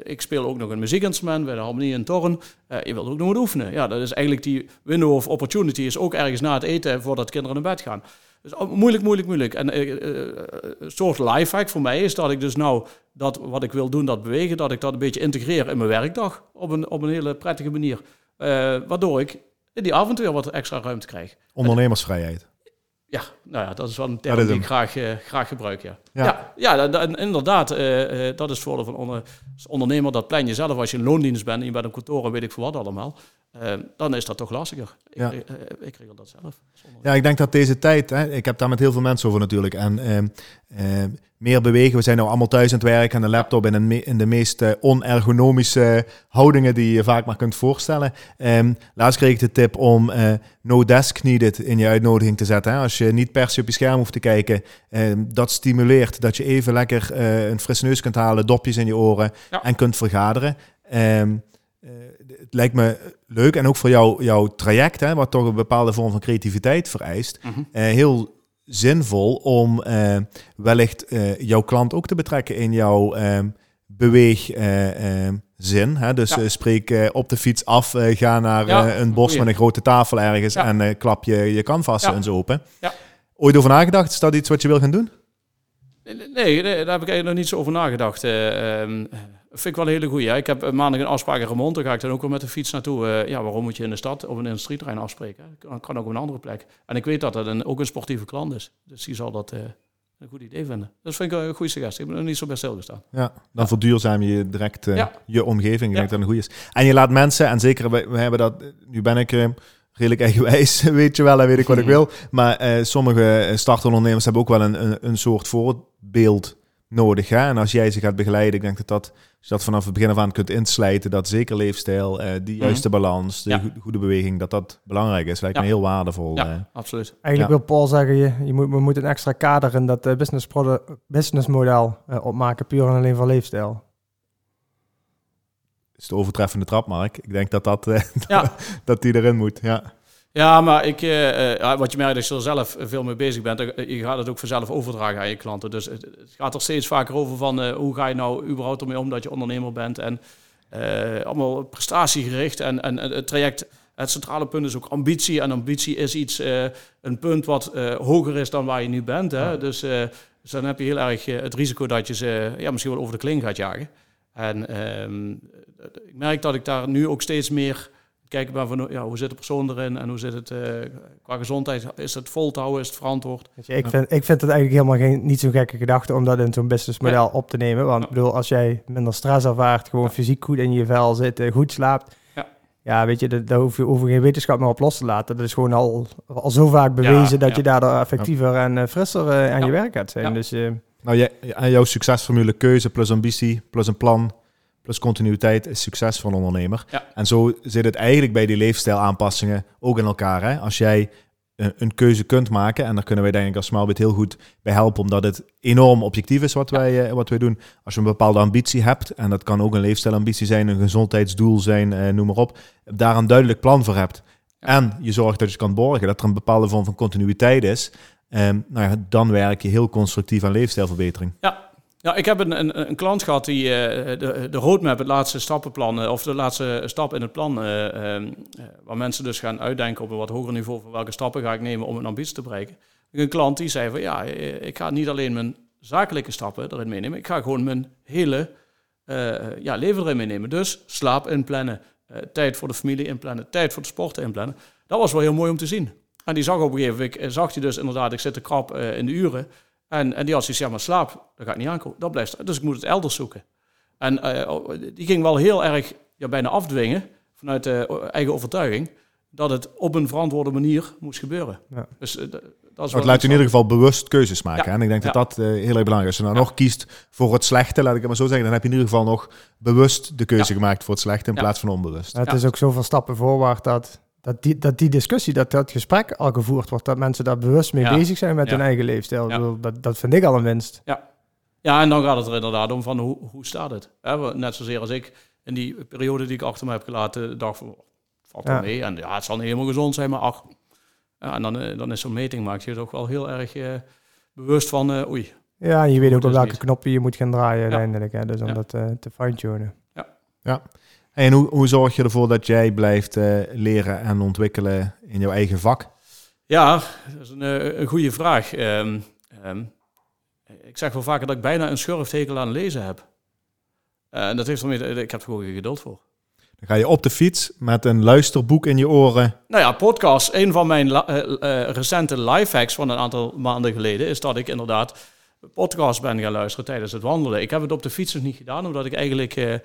ik speel ook nog een muziekinstrument bij de Harmonie in Torren. Uh, je wilt ook nog wat oefenen. Ja, dat is eigenlijk die window of opportunity is ook ergens na het eten voordat kinderen naar bed gaan. Dus oh, moeilijk, moeilijk, moeilijk. En een soort lifehack voor mij is dat ik dus nou dat wat ik wil doen, dat bewegen, dat ik dat een beetje integreer in mijn werkdag op een, op een hele prettige manier. waardoor ik in die avond weer wat extra ruimte krijg. Ondernemersvrijheid. Ja, nou ja, dat is wel een term die ik graag, uh, graag gebruik, ja. Ja, ja, ja inderdaad, uh, uh, dat is het voordeel van onder, ondernemer. Dat plan je zelf als je een loondienst bent en je bent een kantoor en weet ik voor wat allemaal. Dan is dat toch lastiger. Ja. Ik, ik regel dat zelf. Ja, ik denk dat deze tijd, hè, ik heb daar met heel veel mensen over natuurlijk. En ehm, meer bewegen. We zijn nu allemaal thuis aan het werken aan de laptop in, een in de meest uh, onergonomische houdingen die je vaak maar kunt voorstellen. Um, laatst kreeg ik de tip om uh, no desk needed in je uitnodiging te zetten. Hè. Als je niet per se op je scherm hoeft te kijken, um, dat stimuleert dat je even lekker een frisse neus kunt halen, dopjes in je oren en kunt vergaderen. Um, het lijkt me leuk en ook voor jou, jouw traject, hè, wat toch een bepaalde vorm van creativiteit vereist, mm -hmm. heel zinvol om uh, wellicht uh, jouw klant ook te betrekken in jouw uh, beweegzin. hè? Dus ja. spreek op de fiets af, ga naar ja, een bos met een grote tafel ergens ja. en klap je je canvas eens open. Ooit over nagedacht? Is dat iets wat je wil gaan doen? Nee, nee daar heb ik eigenlijk nog niet zo over nagedacht. Ehm, vind ik wel een hele goeie. Ik heb maandag een afspraak in Remond. Daar ga ik dan ook wel met de fiets naartoe. Uh, ja, waarom moet je in de stad of een industrieterrein afspreken? Kan, kan ook op een andere plek. En ik weet dat dat een, ook een sportieve klant is. Dus die zal dat uh, een goed idee vinden. Dat vind ik een goede suggestie. Ik ben er niet zo bij stilgestaan. Ja, dan ja. verduurzaam je direct uh, ja. je omgeving. Ik denk dat een goede is. En je laat mensen, en zeker, we, we hebben dat, nu ben ik redelijk eigenwijs, [laughs] weet je wel, en weet ik wat ik [laughs] wil. Maar sommige startondernemers hebben ook wel een, een, een soort voorbeeld nodig. Hè? En als jij ze gaat begeleiden, ik denk dat dat, als je dat vanaf het begin af aan kunt inslijten, dat zeker leefstijl, uh, die mhm. juiste balans, de goede beweging, dat dat belangrijk is. Lijkt me heel waardevol. Ja, uh. absoluut. Eigenlijk wil Paul zeggen, je, je moet, we moeten een extra kader in dat uh, business, business model opmaken, puur en alleen voor leefstijl. Is de overtreffende trap, Mark. Ik denk dat, dat, [laughs] dat die erin moet, ja. Ja, maar ik, uh, wat je merkt dat je er zelf veel mee bezig bent, je gaat het ook vanzelf overdragen aan je klanten. Dus het, gaat er steeds vaker over van uh, hoe ga je nou überhaupt ermee om dat je ondernemer bent. En uh, allemaal prestatiegericht en, en het traject, het centrale punt is ook ambitie. En ambitie is iets, een punt wat hoger is dan waar je nu bent. Hè? Dus, dus, dan heb je heel erg het risico dat je ze ja, misschien wel over de kling gaat jagen. En ehm, ik merk dat ik daar nu ook steeds meer kijken maar van ja, hoe zit de persoon erin en hoe zit het uh, qua gezondheid. Is het vol te houden, is het verantwoord? Je, ik, vind, ik vind het eigenlijk helemaal geen, niet zo'n gekke gedachte om dat in zo'n businessmodel ja. op te nemen. Want ik bedoel, als jij minder stress ervaart, gewoon fysiek goed in je vel zit, goed slaapt. Ja, ja weet je, daar hoef je, je geen wetenschap meer op los te laten. Dat is gewoon al, al zo vaak bewezen dat je daardoor effectiever en uh, frisser uh, aan je werk gaat zijn. Dus, nou, jij, aan jouw succesformule keuze plus ambitie plus een plan plus continuïteit is succes van een ondernemer. En zo zit het eigenlijk bij die leefstijlaanpassingen ook in elkaar. Hè? Als jij een, een, keuze kunt maken, en daar kunnen wij denk ik als Smallbit heel goed bij helpen, omdat het enorm objectief is wat, wij, uh, wat wij doen. Als je een bepaalde ambitie hebt, en dat kan ook een leefstijlambitie zijn, een gezondheidsdoel zijn, uh, noem maar op, daar een duidelijk plan voor hebt. En je zorgt dat je kan borgen, dat er een bepaalde vorm van continuïteit is. Um, nou ja, dan werk je heel constructief aan leefstijlverbetering. Ja, ja, ik heb een, een, een klant gehad die uh, de, de roadmap, het laatste stappenplan, uh, of de laatste stap in het plan, uh, um, waar mensen dus gaan uitdenken op een wat hoger niveau van welke stappen ga ik nemen om een ambitie te bereiken. Een klant die zei van ja, ik ga niet alleen mijn zakelijke stappen erin meenemen, ik ga gewoon mijn hele ja, leven erin meenemen. Dus slaap inplannen, tijd voor de familie inplannen, tijd voor de sporten inplannen. Dat was wel heel mooi om te zien. En die zag op een gegeven moment, zag hij dus inderdaad, ik zit te krap in de uren. En, en die had zoiets, ja maar slaap, dat gaat niet aankomen. Dat blijft, dus ik moet het elders zoeken. En uh, die ging wel heel erg ja, bijna afdwingen, vanuit uh, eigen overtuiging. dat het op een verantwoorde manier moest gebeuren. Ja. Dus, uh, dat is het laat je in ieder geval bewust keuzes maken. En ik denk dat dat uh, heel erg belangrijk is. Als je dan nog kiest voor het slechte, laat ik het maar zo zeggen, dan heb je in ieder geval nog bewust de keuze gemaakt voor het slechte in plaats van onbewust. het is ook zoveel stappen voorwaarts dat, dat, die, dat die discussie, dat dat gesprek al gevoerd wordt, dat mensen daar bewust mee bezig zijn met hun eigen leefstijl. Dat, dat vind ik al een winst. Ja. ja, en dan gaat het er inderdaad om van hoe, hoe staat het? Net zozeer als ik in die periode die ik achter me heb gelaten, dacht van, valt er mee. En ja, het zal niet helemaal gezond zijn, maar ach. Ja, en dan, eh, dan is zo'n meting, maakt je toch wel heel erg uh, bewust van, uh, oei. Ja, en je weet ook op welke knoppen je moet gaan draaien uiteindelijk. Hè, dus om dat uh, te fine-tunen. Ja. ja. En hoe, hoe zorg je ervoor dat jij blijft leren en ontwikkelen in jouw eigen vak? Ja, dat is een, een goede vraag. Um, um, ik zeg wel vaker dat ik bijna een schurftekel aan lezen heb. en dat heeft ermee, ik heb er gewoon geen geduld voor. Dan ga je op de fiets met een luisterboek in je oren. Nou ja, podcast. Een van mijn uh, uh, recente lifehacks van een aantal maanden geleden is dat ik inderdaad podcast ben gaan luisteren tijdens het wandelen. Ik heb het op de fiets nog niet gedaan, omdat ik eigenlijk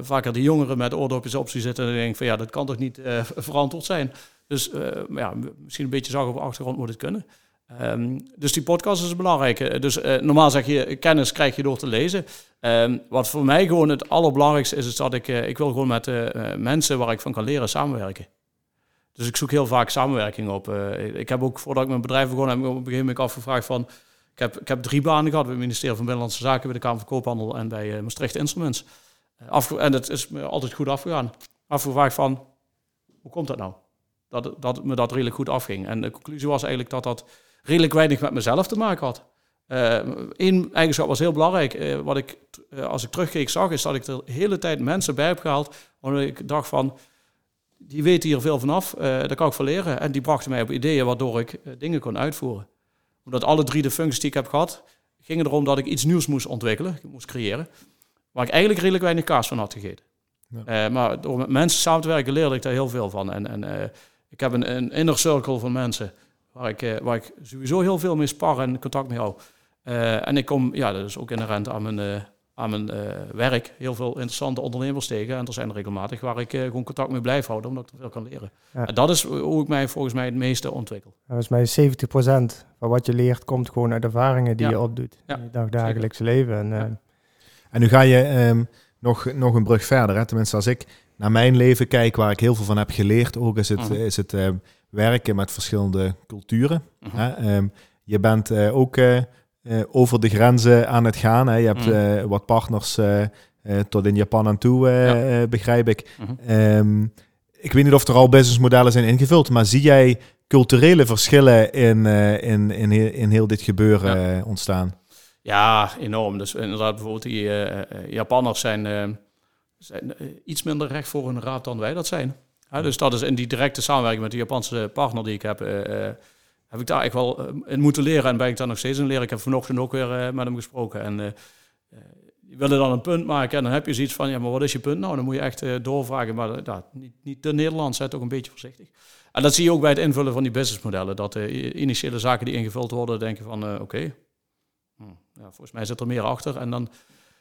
vaker de jongeren met oordopjes op zitten en denk van ja, dat kan toch niet [laughs] verantwoord zijn. Dus ja, misschien een beetje zag op de achtergrond moet het kunnen. Ehm, dus die podcast is belangrijk. Dus normaal zeg je, kennis krijg je door te lezen. Um, wat voor mij gewoon het allerbelangrijkste is, is dat ik, ik wil gewoon met mensen waar ik van kan leren samenwerken. Dus ik zoek heel vaak samenwerking op. ik heb ook, voordat ik mijn bedrijf begon, heb ik op een gegeven moment afgevraagd van... Ik heb, ik heb drie banen gehad bij het ministerie van Binnenlandse Zaken, bij de Kamer van Koophandel en bij Maastricht Instruments. En het is me altijd goed afgegaan. Afgevraagd van, hoe komt dat nou? Dat, dat me dat redelijk goed afging. En de conclusie was eigenlijk dat dat redelijk weinig met mezelf te maken had. Eén uh, eigenschap was heel belangrijk. Uh, wat ik, als ik terugkeek zag, is dat ik de hele tijd mensen bij heb gehaald. Omdat ik dacht van, die weten hier veel vanaf, daar kan ik van leren. En die brachten mij op ideeën waardoor ik dingen kon uitvoeren. Omdat alle drie de functies die ik heb gehad, gingen erom dat ik iets nieuws moest ontwikkelen, moest creëren. Waar ik eigenlijk redelijk weinig kaas van had gegeten. Ja. maar door met mensen samen te werken leerde ik daar heel veel van. En, en ik heb een, een inner circle van mensen waar ik, eh, waar ik sowieso heel veel mee spar en contact mee hou. En ik kom, ja, dat is ook inherent aan mijn, aan mijn werk, heel veel interessante ondernemers tegen. En er zijn er regelmatig waar ik gewoon contact mee blijf houden, omdat ik er veel kan leren. En dat is hoe ik mij volgens mij het meeste ontwikkel. Volgens mij 70% van wat je leert komt gewoon uit ervaringen die je opdoet in je dagelijkse leven. En, en nu ga je um, nog, nog een brug verder, hè? tenminste als ik naar mijn leven kijk, waar ik heel veel van heb geleerd, ook is het, mhm. is het uh, werken met verschillende culturen. Mhm. hè? Ehm, je bent uh, ook uh, over de grenzen aan het gaan. Hè? Je hebt mhm. wat partners tot in Japan aan toe, ja. begrijp ik. Um, ik weet niet of er al businessmodellen zijn ingevuld, maar zie jij culturele verschillen in, in, in, heel, in heel dit gebeuren ja. ontstaan? Ja, enorm. Dus inderdaad, bijvoorbeeld die Japanners zijn zijn iets minder recht voor hun raad dan wij dat zijn. dus dat is in die directe samenwerking met de Japanse partner die ik heb, uh, heb ik daar eigenlijk wel in moeten leren en ben ik daar nog steeds in leren. Ik heb vanochtend ook weer met hem gesproken en die willen dan een punt maken en dan heb je zoiets van, ja, maar wat is je punt nou? Dan moet je echt doorvragen, maar uh, niet, niet te Nederlands, zet ook een beetje voorzichtig. En dat zie je ook bij het invullen van die businessmodellen, dat de initiële zaken die ingevuld worden, denken van, oké, ja, volgens mij zit er meer achter en dan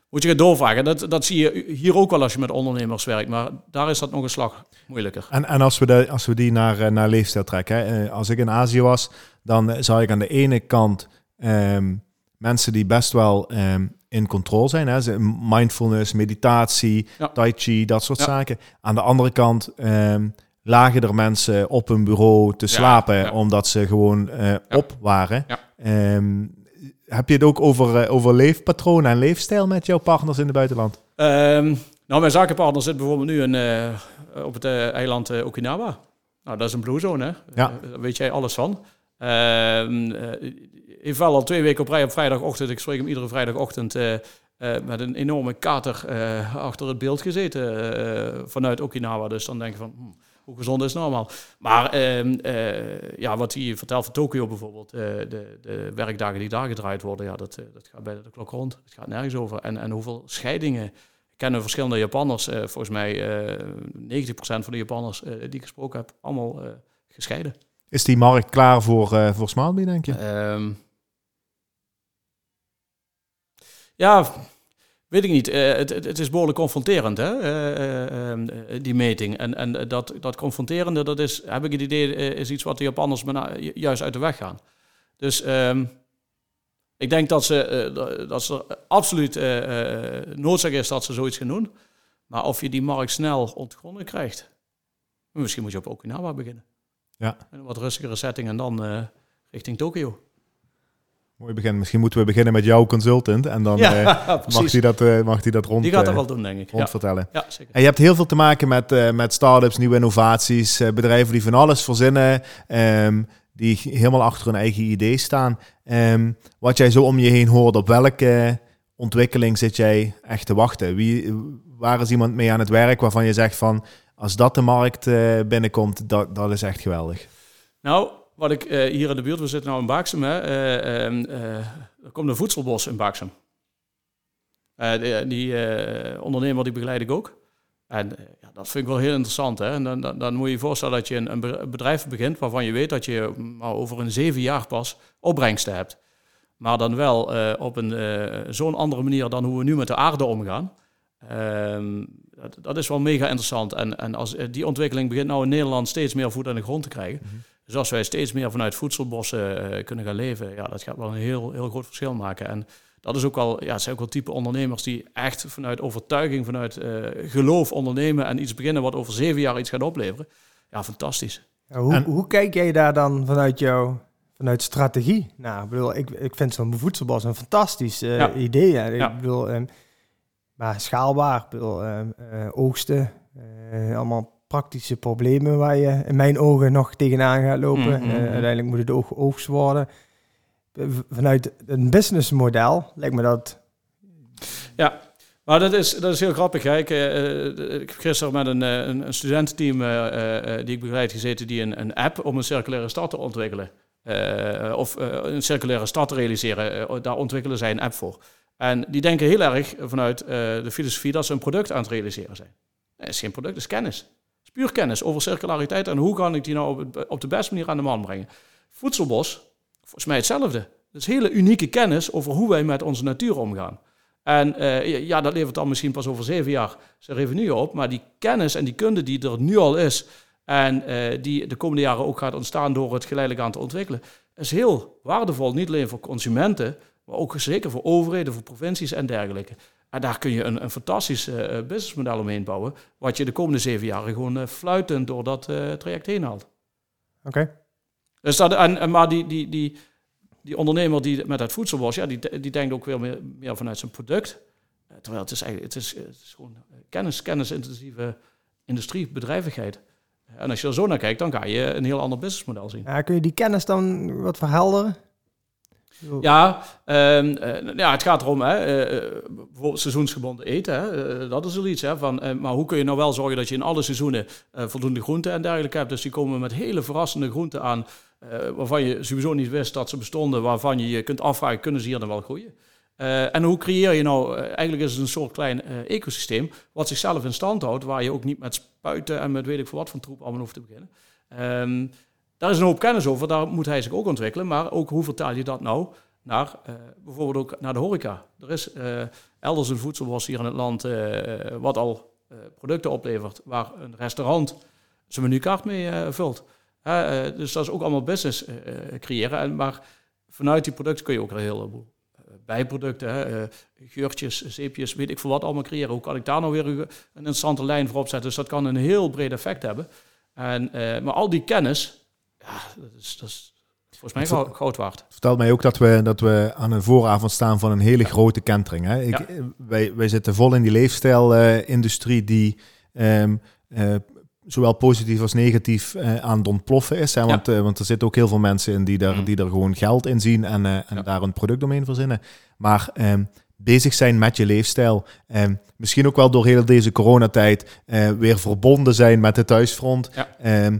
moet je gaan doorvragen. Dat, dat zie je hier ook wel als je met ondernemers werkt, maar daar is dat nog een slag moeilijker. En, en als, we de, als we die naar, eh, naar leefstijl trekken, hè? Eh, als ik in Azië was, dan eh, zag ik aan de ene kant ehm, mensen die best wel ehm, in controle zijn. Hè? Mindfulness, meditatie, tai chi, dat soort zaken. Aan de andere kant um, lagen er mensen op hun bureau te slapen omdat ze gewoon op waren heb je het ook over, uh, over leefpatronen en leefstijl met jouw partners in het buitenland? Um, nou, mijn zakenpartner zit bijvoorbeeld nu in, uh, op het uh, eiland Okinawa. Nou, dat is een blue zone, hè? Ja. daar weet jij alles van. Uh, heeft wel al twee weken op rij op vrijdagochtend. Ik spreek hem iedere vrijdagochtend met een enorme kater achter het beeld gezeten vanuit Okinawa. Dus dan denk je van... Hmm, hoe gezond is normaal? Maar ehm, eh, ja, wat hij vertelt van Tokio bijvoorbeeld, uh, de, de, werkdagen die daar gedraaid worden, ja, dat, eh, dat gaat bij de klok rond. Het gaat nergens over. En, en hoeveel scheidingen. Ik ken verschillende Japanners, volgens mij 90% van de Japanners die ik gesproken heb, allemaal gescheiden. Is die markt klaar voor, voor Smartbee, denk je? Um, ja, Weet ik niet. het, het, is behoorlijk confronterend, hè? Ehm, die meting. En, en dat, dat confronterende, dat is, heb ik het idee, is iets wat die Japanners juist uit de weg gaan. Dus ehm, ik denk dat ze, dat ze absoluut noodzaak is dat ze zoiets gaan doen. Maar of je die markt snel ontgronden krijgt, misschien moet je op Okinawa beginnen. Ja. Een wat rustigere setting en dan richting Tokio. Mooi begin. Misschien moeten we beginnen met jouw consultant en dan ja, uh, [laughs] mag hij dat, uh, mag dat rond Die gaat dat wel doen, denk ik. Rond vertellen. Ja, zeker. En je hebt heel veel te maken met, met start-ups, nieuwe innovaties, bedrijven die van alles verzinnen, um, die helemaal achter hun eigen idee staan. Um, wat jij zo om je heen hoort, op welke ontwikkeling zit jij echt te wachten? Wie, waar is iemand mee aan het werk waarvan je zegt van als dat de markt binnenkomt, dat, dat is echt geweldig. Nou, wat ik uh, hier in de buurt, we zitten nou in Baaksem, hè, uh, er komt een voedselbos in Baaksem. die, die ondernemer die begeleid ik ook. En ja, dat vind ik wel heel interessant. Hè? En dan, dan, moet je je voorstellen dat je een, een, bedrijf begint waarvan je weet dat je maar over een zeven jaar pas opbrengsten hebt. Maar dan wel op zo'n andere manier dan hoe we nu met de aarde omgaan. Ehm, dat, is wel mega interessant. En, en als, eh, die ontwikkeling begint nou in Nederland steeds meer voet aan de grond te krijgen. Mhm. Dus als wij steeds meer vanuit voedselbossen uh, kunnen gaan leven, ja, dat gaat wel een heel, heel groot verschil maken. En dat is ook wel, ja, het zijn ook wel type ondernemers die echt vanuit overtuiging, vanuit uh, geloof ondernemen en iets beginnen wat over zeven jaar iets gaat opleveren. Ja, fantastisch. hoe, hoe kijk jij daar dan vanuit jouw vanuit strategie? Nou, ik bedoel, ik, ik vind zo'n voedselbos een fantastisch idee. Ja. Ik bedoel, um, maar schaalbaar. Bedoel, uh, oogsten, uh, allemaal praktische problemen waar je in mijn ogen nog tegenaan gaat lopen. Mm uiteindelijk moet het oog oogst worden. Vanuit een businessmodel lijkt me dat... Ja, maar dat is, dat is heel grappig. Hè? Ik, ik heb gisteren met een, een, een studententeam die ik begeleid gezeten... die een, een app om een circulaire stad te ontwikkelen. of een circulaire stad te realiseren. daar ontwikkelen zij een app voor. En die denken heel erg vanuit de filosofie dat ze een product aan het realiseren zijn. Het is geen product, het is kennis. Puur kennis over circulariteit en hoe kan ik die nou op, de beste manier aan de man brengen. Voedselbos, volgens mij hetzelfde. Dat is hele unieke kennis over hoe wij met onze natuur omgaan. En uh, ja, dat levert dan misschien pas over zeven jaar zijn revenue op. Maar die kennis en die kunde die er nu al is... en uh, die de komende jaren ook gaat ontstaan door het geleidelijk aan te ontwikkelen... is heel waardevol, niet alleen voor consumenten maar ook zeker voor overheden, voor provincies en dergelijke. En daar kun je een, een fantastisch uh, businessmodel omheen bouwen, wat je de komende zeven jaar gewoon uh, fluitend door dat traject heen haalt. Oké. Dus dat, en, maar die, die, die, die ondernemer die met het voedsel was, ja, die, die denkt ook weer meer, meer vanuit zijn product. terwijl het is eigenlijk het is, het is gewoon kennis, kennisintensieve industrie, bedrijvigheid. En als je er zo naar kijkt, dan ga je een heel ander businessmodel zien. Ja, kun je die kennis dan wat verhelderen? Ja, um, ja, het gaat erom, hè, uh, bijvoorbeeld seizoensgebonden eten. Hè, dat is iets. Hè, van, maar hoe kun je nou wel zorgen dat je in alle seizoenen voldoende groenten en dergelijke hebt? Dus die komen met hele verrassende groenten aan, waarvan je sowieso niet wist dat ze bestonden, waarvan je je kunt afvragen, kunnen ze hier dan wel groeien? en hoe creëer je nou, eigenlijk is het een soort klein ecosysteem, wat zichzelf in stand houdt, waar je ook niet met spuiten en met weet ik veel wat van troep allemaal hoeft te beginnen. Um, daar is een hoop kennis over, daar moet hij zich ook ontwikkelen. Maar ook hoe vertaal je dat nou naar uh, bijvoorbeeld ook naar de horeca? Er is uh, elders een voedselbos hier in het land uh, wat al producten oplevert waar een restaurant zijn menukaart mee vult. dus dat is ook allemaal business creëren. En, maar vanuit die producten kun je ook een heleboel bijproducten, hè, geurtjes, zeepjes, weet ik veel wat allemaal creëren. Hoe kan ik daar nou weer een, interessante lijn voor opzetten? Dus dat kan een heel breed effect hebben. En, maar al die kennis, ja, dat is, dat is volgens mij groot waard. Vertelt mij ook dat we, dat we aan een vooravond staan van een hele grote kentering. Hè? Ik, wij, wij zitten vol in die leefstijlindustrie uh, die um, uh, zowel positief als negatief uh, aan het ontploffen is. Hè? Want, ja. want er zitten ook heel veel mensen in die daar, mm. die er gewoon geld in zien en, en daar een product omheen verzinnen. Maar um, bezig zijn met je leefstijl. Um, misschien ook wel door heel deze coronatijd weer verbonden zijn met het thuisfront. Ja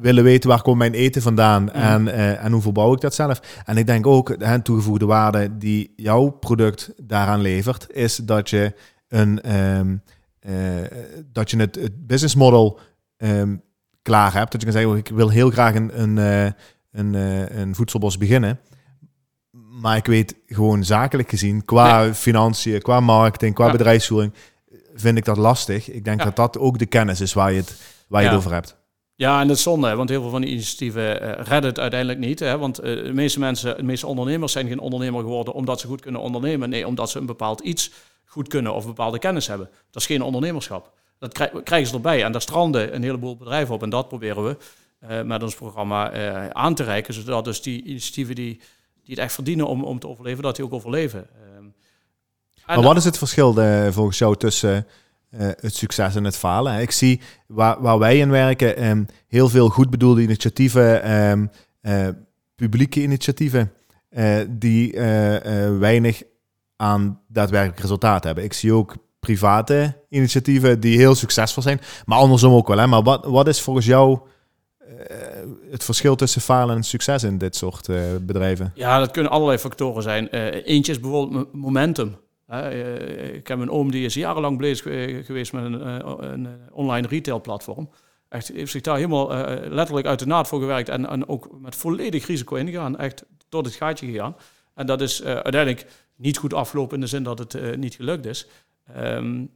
willen weten waar komt mijn eten vandaan mm. en, uh, en hoe verbouw ik dat zelf. En ik denk ook, de toegevoegde waarde die jouw product daaraan levert, is dat je, een, um, uh, dat je het, het business model um, klaar hebt. Dat je kan zeggen, ik wil heel graag een, een, uh, een, een voedselbos beginnen. Maar ik weet gewoon zakelijk gezien, qua financiën, qua marketing, qua bedrijfsvoering, vind ik dat lastig. Ik denk dat dat ook de kennis is waar je het, waar je het over hebt. Ja, en dat is zonde, want heel veel van die initiatieven uh, redden het uiteindelijk niet. Hè? Want uh, de meeste mensen, de meeste ondernemers zijn geen ondernemer geworden omdat ze goed kunnen ondernemen. Nee, omdat ze een bepaald iets goed kunnen of bepaalde kennis hebben. Dat is geen ondernemerschap. Dat krijgen ze erbij. En daar stranden een heleboel bedrijven op. En dat proberen we uh, met ons programma aan te reiken. Zodat dus die initiatieven die, die het echt verdienen om, om te overleven, dat die ook overleven. Ehm, maar wat is het verschil volgens jou tussen uh, het succes en het falen. Ik zie waar, wij in werken um, heel veel goed bedoelde initiatieven, um, uh, publieke initiatieven, uh, die weinig aan daadwerkelijk resultaat hebben. Ik zie ook private initiatieven die heel succesvol zijn, maar andersom ook wel. Hè? Maar wat, wat is volgens jou het verschil tussen falen en succes in dit soort bedrijven? Ja, dat kunnen allerlei factoren zijn. eentje is bijvoorbeeld momentum. Uh, ik heb een oom die is jarenlang bezig geweest met een, een online retail platform. Echt heeft zich daar helemaal letterlijk uit de naad voor gewerkt en, en ook met volledig risico ingegaan. Echt tot het gaatje gegaan. En dat is uiteindelijk niet goed afgelopen in de zin dat het niet gelukt is. Um,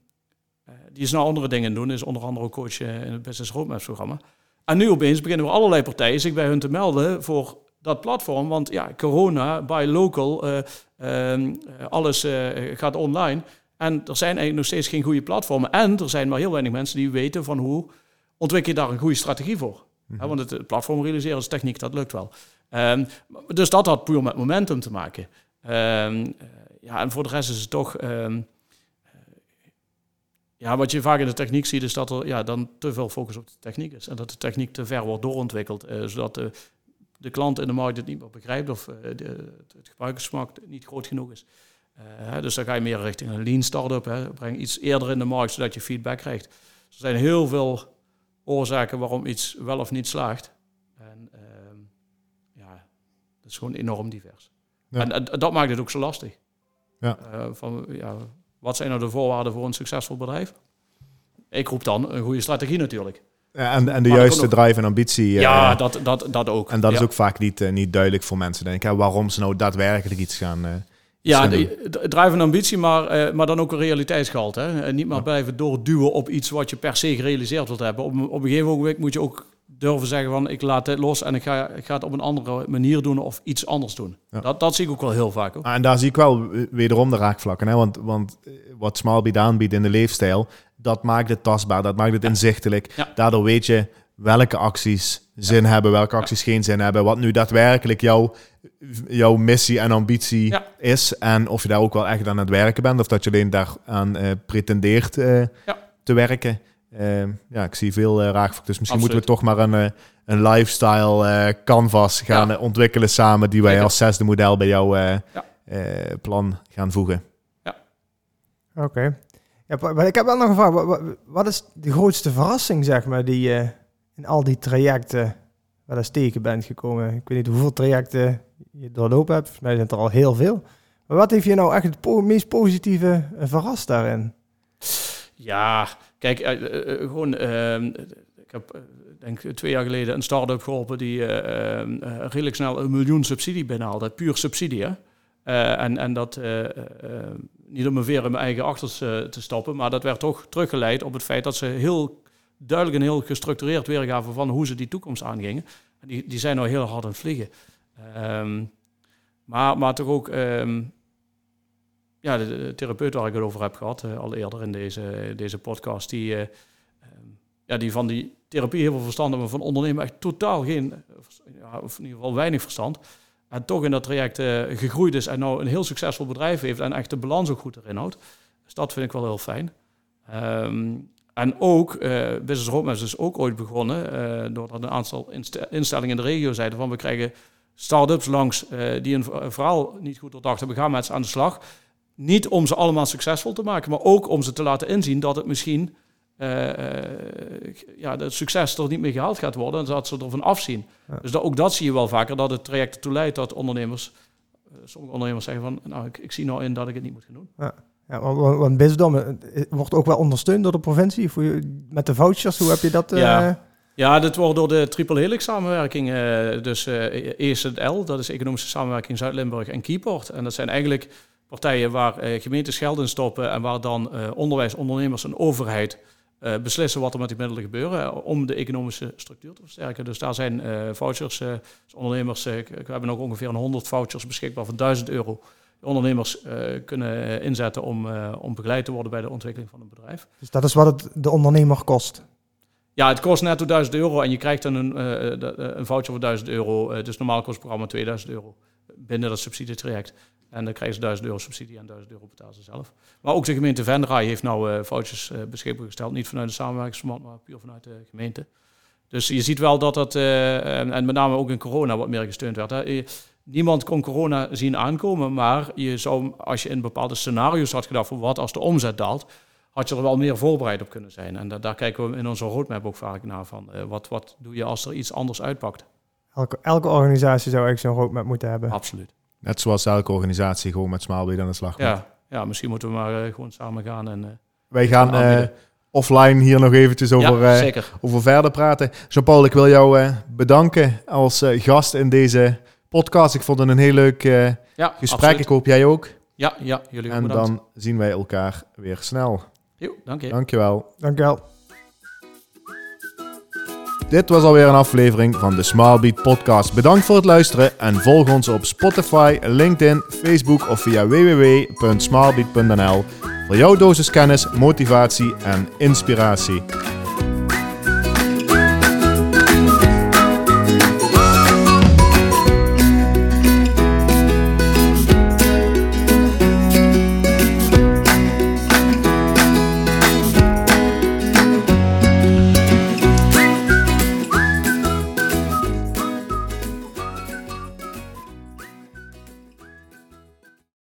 die is nou andere dingen doen, is onder andere coach in het Business Roadmaps programma. En nu opeens beginnen we allerlei partijen zich bij hun te melden voor dat platform. Want ja, corona, buy local, uh, uh, alles uh, gaat online. En er zijn eigenlijk nog steeds geen goede platformen. En er zijn maar heel weinig mensen die weten van hoe ontwikkel je daar een goede strategie voor. Mm want het, platform realiseren als techniek, dat lukt wel. Um, dus dat had puur met momentum te maken. Um, ja, en voor de rest is het toch... Ja, wat je vaak in de techniek ziet, is dat er ja, dan te veel focus op de techniek is. En dat de techniek te ver wordt doorontwikkeld, zodat de de klant in de markt het niet meer begrijpt of uh, de, het gebruikersgemak niet groot genoeg is. Uh, dus dan ga je meer richting een lean startup. Breng iets eerder in de markt zodat je feedback krijgt. er zijn heel veel oorzaken waarom iets wel of niet slaagt. En uh, ja, dat is gewoon enorm divers. En, en, dat maakt het ook zo lastig. Ja. Uh, van, ja, wat zijn nou de voorwaarden voor een succesvol bedrijf? Ik roep dan een goede strategie natuurlijk. En, en de juiste drive en ambitie. Ja, uh, dat, dat, dat ook. En dat is ook vaak niet, uh, niet duidelijk voor mensen, denk ik. Waarom ze nou daadwerkelijk iets gaan. Uh, ja, de, drive en ambitie, maar, maar dan ook een realiteitsgehalte. Hè? En niet maar blijven doorduwen op iets wat je per se gerealiseerd wilt hebben. Op, op een gegeven moment moet je ook durven zeggen van ik laat het los en ik ga, ik ga het op een andere manier doen of iets anders doen. Dat, dat zie ik ook wel heel vaak. Hoor. Ah, en daar zie ik wel wederom de raakvlakken. Hè? Want, want wat Smallbeat aanbiedt in de leefstijl, dat maakt het tastbaar, dat maakt het inzichtelijk. Daardoor weet je welke acties zin hebben, welke acties geen zin hebben. Wat nu daadwerkelijk jouw, jouw missie en ambitie is. En of je daar ook wel echt aan het werken bent, of dat je alleen daaraan uh, pretendeert uh, te werken. Uh, ja, ik zie veel uh, raakvlak. Dus misschien moeten we toch maar een, een lifestyle canvas gaan ontwikkelen samen, die wij als zesde model bij jouw plan gaan voegen. Ja. Oké. Ja, maar ik heb wel nog een vraag. Wat, wat, is de grootste verrassing, zeg maar, die je in al die trajecten wel eens tegen bent gekomen? Ik weet niet hoeveel trajecten je doorlopen hebt. Volgens mij zijn het er al heel veel. Maar wat heeft je nou echt het meest positieve verrast daarin? Ja, kijk, uh, uh, gewoon... Ehm, ik heb denk twee jaar geleden een start-up geholpen die ehm, redelijk snel een miljoen subsidie binnenhaalde. Puur subsidie, hè? en, en dat niet om mijn veer in mijn eigen achters te stappen, maar dat werd toch teruggeleid op het feit dat ze heel duidelijk en heel gestructureerd weergaven van hoe ze die toekomst aangingen. En die, die zijn nou heel hard aan het vliegen. Um, maar, maar toch ook ja, de, therapeut waar ik het over heb gehad, uh, al eerder in deze, deze podcast, die, uh, um, ja, die van die therapie heel veel verstand hebben, maar van ondernemen echt totaal geen, ja, of in ieder geval weinig verstand en toch in dat traject gegroeid is en nou een heel succesvol bedrijf heeft en echt de balans ook goed erin houdt. Dus dat vind ik wel heel fijn. Um, en ook, uh, Business Roadmaps is ook ooit begonnen, uh, doordat een aantal instellingen in de regio zeiden van we krijgen start-ups langs die een verhaal niet goed doordacht hebben, gaan met ze aan de slag. Niet om ze allemaal succesvol te maken, maar ook om ze te laten inzien dat het misschien uh, ja, het succes er niet meer gehaald gaat worden en dat ze ervan afzien. Dus dat, ook dat zie je wel vaker, dat het traject ertoe leidt dat ondernemers, uh, sommige ondernemers zeggen van, nou, ik, ik, zie nou in dat ik het niet moet gaan doen. Ja. Ja, want, want wordt ook wel ondersteund door de provincie voor, met de vouchers. Hoe heb je dat? Ja. Ja, dit wordt door de Triple Helix samenwerking, uh, dus uh, ESL, dat is Economische Samenwerking Zuid-Limburg en Keyport. En dat zijn eigenlijk partijen waar uh, gemeentes geld in stoppen en waar dan onderwijs, ondernemers en overheid beslissen wat er met die middelen gebeuren om de economische structuur te versterken. Dus daar zijn vouchers, dus ondernemers, we hebben nog ongeveer een 100 vouchers beschikbaar van 1000 euro ondernemers uh, kunnen inzetten om, uh, om begeleid te worden bij de ontwikkeling van een bedrijf. Dus dat is wat het de ondernemer kost? Ja, het kost netto 1000 euro en je krijgt dan een, uh, een voucher voor 1000 euro. dus normaal kost het programma 2000 euro binnen dat subsidietraject. En dan krijgen ze 1000 euro subsidie en 1000 euro betalen ze zelf. Maar ook de gemeente Venray heeft nou vouchers beschikbaar gesteld. Niet vanuit de samenwerkingsverband, maar puur vanuit de gemeente. Dus je ziet wel dat dat, en met name ook in corona, wat meer gesteund werd. Hè niemand kon corona zien aankomen, maar je zou, als je in bepaalde scenario's had gedacht van wat als de omzet daalt, had je er wel meer voorbereid op kunnen zijn. En daar kijken we in onze roadmap ook vaak naar van uh, wat, wat doe je als er iets anders uitpakt. Elke, elke organisatie zou eigenlijk zo'n roadmap moeten hebben. Absoluut. Net zoals elke organisatie gewoon met Smaalbeet aan de slag Ja, ja, misschien moeten we maar uh, gewoon samen gaan. En, uh, Wij gaan offline hier nog eventjes over, ja, over verder praten. Jean-Paul, ik wil jou bedanken als gast in deze podcast. Ik vond het een heel leuk uh, ja, gesprek. Ik hoop jij ook. Ja, ja jullie ook En dan zien wij elkaar weer snel. Jo, dank je. Dankjewel. Dankjewel. Dit was alweer een aflevering van de Smallbeat podcast. Bedankt voor het luisteren en volg ons op Spotify, LinkedIn, Facebook of via www.smallbeat.nl voor jouw dosis kennis, motivatie en inspiratie.